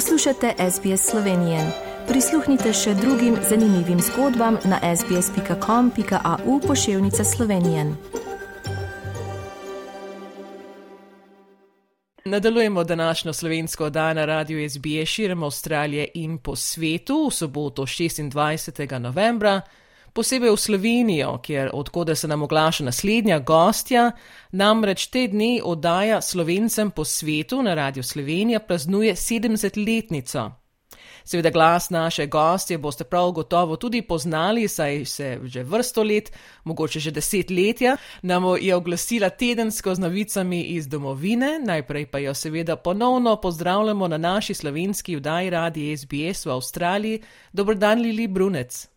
Poslušate SBS Slovenije. Prisluhnite še drugim zanimivim zgodbam na sbsp.com.au pošiljka Slovenije. Nadaljujemo današnjo slovensko oddajo na radiju SBS širom Avstralije in po svetu v soboto 26. novembra posebej v Slovenijo, kjer odkode se nam oglaša naslednja gostja, namreč te dni oddaja slovencem po svetu na Radio Slovenija praznuje 70-letnico. Seveda glas naše gostje boste prav gotovo tudi poznali, saj se že vrsto let, mogoče že desetletja, nam je oglasila tedensko z novicami iz domovine, najprej pa jo seveda ponovno pozdravljamo na naši slovenski vdaji radi SBS v Avstraliji. Dobrodan, Lili Brunec.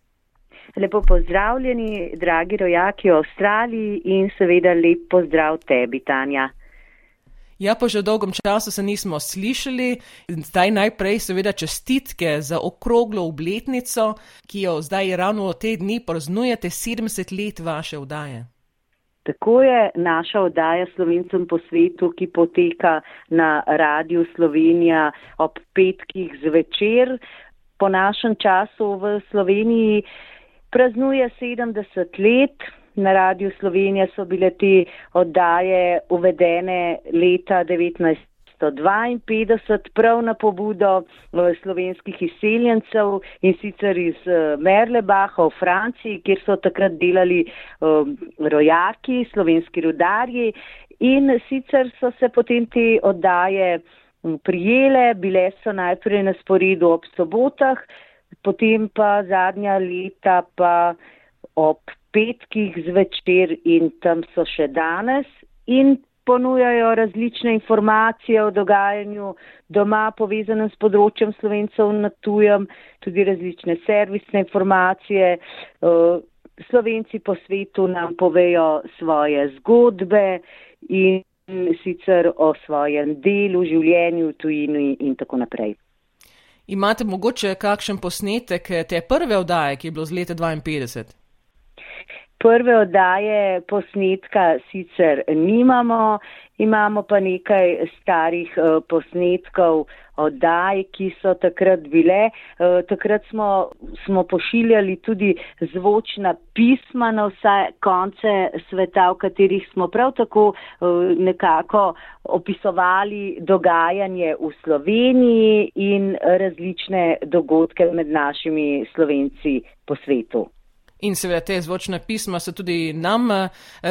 Lepo pozdravljeni, dragi rojaki v Avstraliji in seveda lep pozdrav tebi, Tanja. Ja, po že dolgem času se nismo slišali. Zdaj najprej seveda čestitke za okroglo obletnico, ki jo zdaj ravno v te dni praznujete 70 let vaše vdaje. Tako je naša oddaja slovencem po svetu, ki poteka na radiju Slovenija ob petkih zvečer. Po našem času v Sloveniji praznuje 70 let. Na radiju Slovenija so bile te oddaje uvedene leta 1952 prav na pobudo eh, slovenskih izseljencev in sicer iz eh, Merlebaha v Franciji, kjer so takrat delali um, rojaki, slovenski rudarji in sicer so se potem te oddaje prijele, bile so najprej na sporedu ob sobotah, potem pa zadnja leta pa ob petkih zvečer in tam so še danes in ponujajo različne informacije o dogajanju doma povezanem s področjem slovencev na tujem, tudi različne servisne informacije. Slovenci po svetu nam povejo svoje zgodbe in sicer o svojem delu, življenju, tujini in tako naprej. Imate mogoče kakšen posnetek te prve oddaje, ki je bilo z leta 52? Prve oddaje posnetka sicer nimamo, imamo pa nekaj starih uh, posnetkov oddaj, ki so takrat bile. Uh, takrat smo, smo pošiljali tudi zvočna pisma na vse konce sveta, v katerih smo prav tako uh, nekako opisovali dogajanje v Sloveniji in različne dogodke med našimi slovenci po svetu. In seveda te zvočne pisma so tudi nam eh,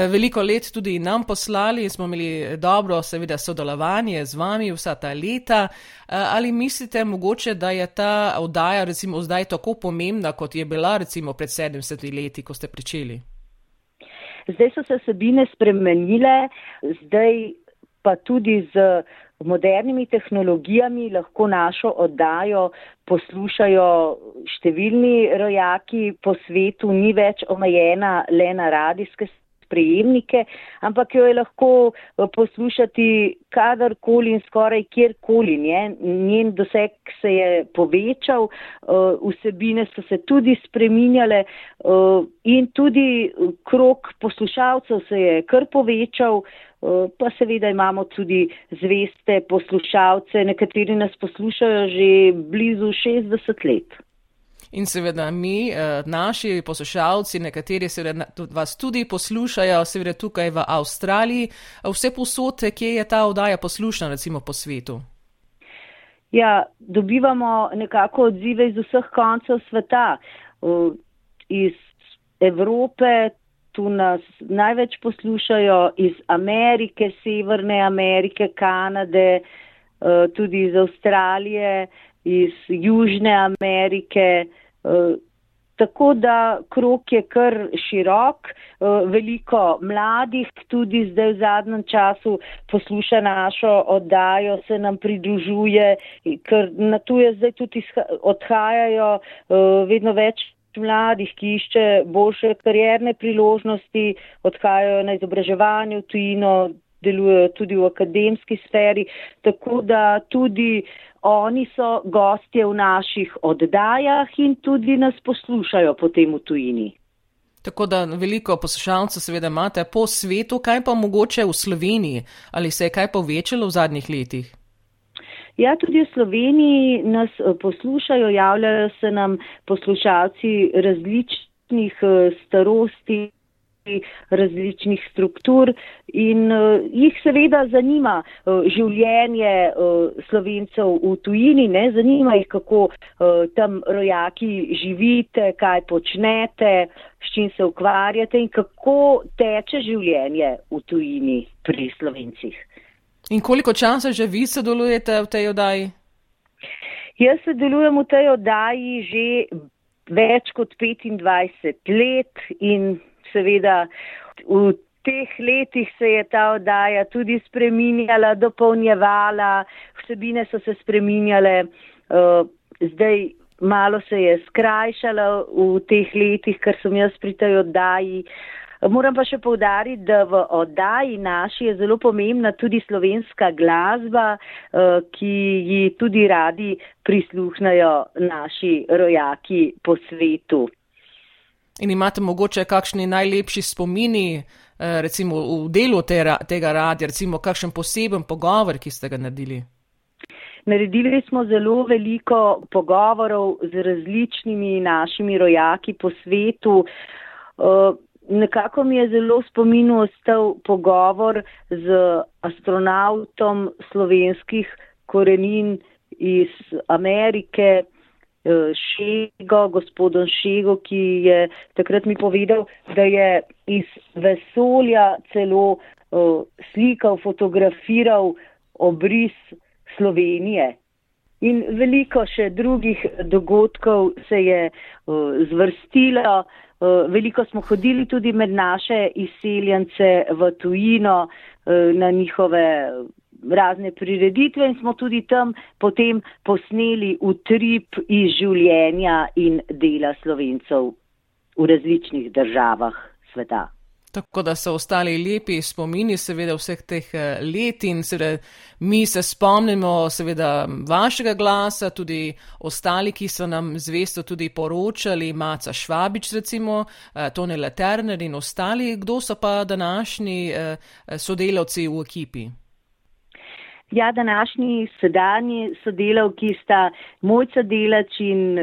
veliko let tudi nam poslali in smo imeli dobro seveda sodelovanje z vami vsa ta leta. Eh, ali mislite mogoče, da je ta oddaja recimo zdaj tako pomembna, kot je bila recimo pred 70 leti, ko ste pričeli? Zdaj so se sebine spremenile, zdaj pa tudi z modernimi tehnologijami lahko našo oddajo poslušajo številni rojaki po svetu, ni več omejena le na radijske sprejemnike, ampak jo je lahko eh, poslušati kadarkoli in skoraj kjerkoli. Nje. Njen doseg se je povečal, eh, vsebine so se tudi spreminjale eh, in tudi krok poslušalcev se je kar povečal. Pa seveda imamo tudi zveste poslušalce, nekateri nas poslušajo že blizu 60 let. In seveda mi, eh, naši poslušalci, nekateri seveda vas tudi poslušajo, seveda tukaj v Avstraliji, vse posote, kje je ta oddaja poslušana, recimo po svetu. Ja, dobivamo nekako odzive iz vseh koncev sveta, iz Evrope, tu nas največ poslušajo iz Amerike, Severne Amerike, Kanade, eh, tudi iz Avstralije, iz Južne Amerike. Eh, tako da krok je kar širok, eh, veliko mladih tudi zdaj v zadnjem času posluša našo oddajo, se nam pridružuje, ker na tuje zdaj tudi odhajajo vedno več mladih, ki išče boljše karierne priložnosti, odhajajo na izobraževanje v tujino, delujejo tudi v akademski sferi, tako da tudi oni so gostje v naših oddajah in tudi nas poslušajo potem v tujini. Tako da veliko poslušalcev seveda imate po svetu, kaj pa mogoče v Sloveniji, ali se je kaj povečalo v zadnjih letih? Ja, tudi v Sloveniji nas eh, poslušajo, javljajo se nam poslušalci različnih eh, starosti različnih struktur in uh, jih seveda zanima uh, življenje uh, slovencev v tujini, ne? zanima jih, kako uh, tam rojaki živite, kaj počnete, s čim se ukvarjate in kako teče življenje v tujini pri slovencih. In koliko časa že vi sodelujete v tej oddaji? Jaz sodelujem v tej oddaji že več kot 25 let in seveda v teh letih se je ta oddaja tudi spreminjala, dopolnjevala, vsebine so se spreminjale, uh, zdaj malo se je skrajšala v teh letih, ker sem jaz pri tej oddaji. Moram pa še povdariti, da v oddaji naši je zelo pomembna tudi slovenska glasba, uh, ki ji tudi radi prisluhnajo naši rojaki po svetu. In imate mogoče kakšni najlepši spomini, eh, recimo v delu te, tega radia, recimo kakšen poseben pogovor, ki ste ga naredili? Naredili smo zelo veliko pogovorov z različnimi našimi rojaki po svetu. Eh, nekako mi je zelo spominu ostal pogovor z astronautom slovenskih korenin iz Amerike, Šego, gospodom Šego, ki je takrat mi povedal, da je iz vesolja celo uh, slikal, fotografiral obris Slovenije. In veliko še drugih dogodkov se je uh, zvrstilo. Uh, veliko smo hodili tudi med naše izseljence v tujino uh, na njihove razne prireditve in smo tudi tam potem posneli utrip iz življenja in dela slovencev v različnih državah sveta. Tako da so ostali lepi spomini, seveda, vseh teh eh, let in seveda mi se spomnimo, seveda, vašega glasa, tudi ostali, ki so nam zvesto tudi poročali, Maca Švabič, recimo, eh, Tone Laterner in ostali. Kdo so pa današnji eh, sodelavci v ekipi? Ja, današnji sedanji sodelavki sta Mojca Delač in,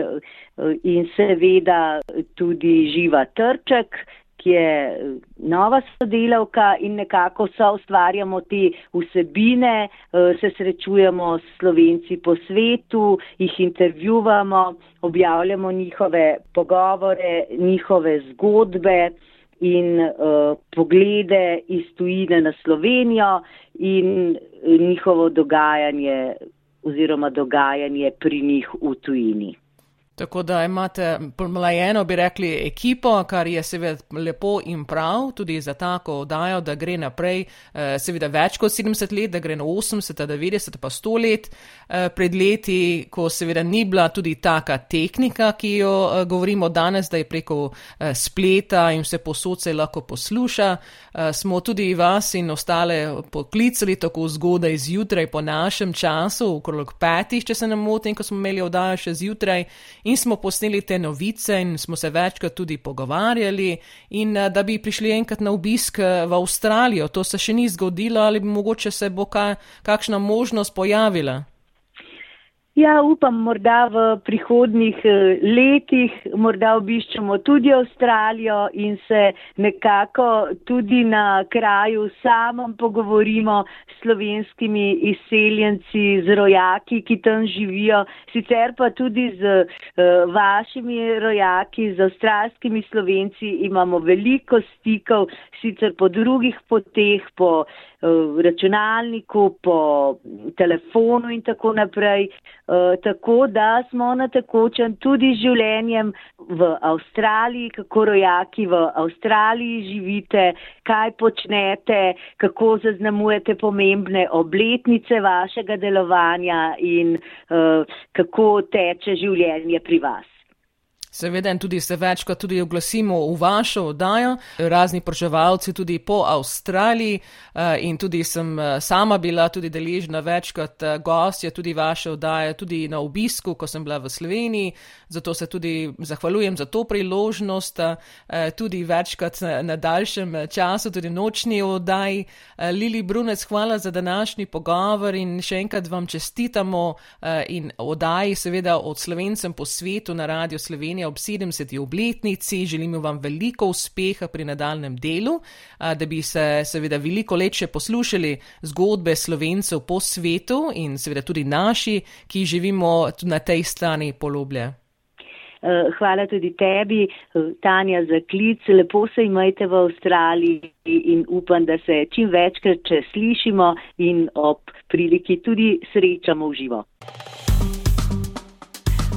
in seveda tudi Živa Trček, ki je nova sodelavka in nekako so ustvarjamo te vsebine, se srečujemo s slovenci po svetu, jih intervjuvamo, objavljamo njihove pogovore, njihove zgodbe in uh, poglede iz tujine na Slovenijo in njihovo dogajanje oziroma dogajanje pri njih v tujini. Tako da imate pomlajeno, bi rekli, ekipo, kar je seveda lepo in prav, tudi za tako oddajo, da gre naprej, eh, seveda več kot 70 let, da gre na 80, 90, pa 100 let. Eh, pred leti, ko seveda ni bila tudi taka tehnika, ki jo eh, govorimo danes, da je preko spleta in vse posod se lahko posluša, smo tudi vas in ostale poklicali tako zgodaj zjutraj po našem času, okrog petih, če se ne motim, ko smo imeli oddajo še zjutraj in smo posneli te novice in smo se večkrat tudi pogovarjali in eh, da bi prišli enkrat na obisk eh, v Avstralijo. To se še ni zgodilo ali mogoče se bo ka, kakšna možnost pojavila. Ja, upam, morda v prihodnih eh, letih, morda obiščemo tudi Avstralijo in se nekako tudi na kraju samem pogovorimo s slovenskimi izseljenci, z rojaki, ki tam živijo, sicer pa tudi z uh, vašimi rojaki, z avstralskimi slovenci imamo veliko stikov, sicer po drugih poteh, po uh, računalniku, po telefonu in tako naprej. Eh, tako da smo na tekočem tudi z življenjem v Avstraliji, kako rojaki v Avstraliji živite, kaj počnete, kako zaznamujete pomembne obletnice vašega delovanja in uh, kako teče življenje pri vas. Seveda, in tudi se večkrat tudi oglasimo v vašo oddajo, razni proževalci tudi po Avstraliji eh, in tudi sem eh, sama bila tudi deležna večkrat eh, gostja tudi vaše oddaje, tudi na obisku, ko sem bila v Sloveniji, zato se tudi zahvaljujem za to priložnost, tudi večkrat na daljšem času, tudi nočni oddaji. Lili Brunec, hvala za današnji pogovor in še enkrat vam čestitamo in oddaji seveda od slovencem po svetu na Radio Sloveniji. Slovenija ob 70. obletnici. Želimo vam veliko uspeha pri nadaljem delu, da bi se seveda veliko leče poslušali zgodbe slovencev po svetu in seveda tudi naši, ki živimo na tej strani poloblje. Eh, hvala tudi tebi, Tanja, za klic. Lepo se imajte v Avstraliji in upam, da se čim večkrat slišimo in ob priliki tudi srečamo v živo.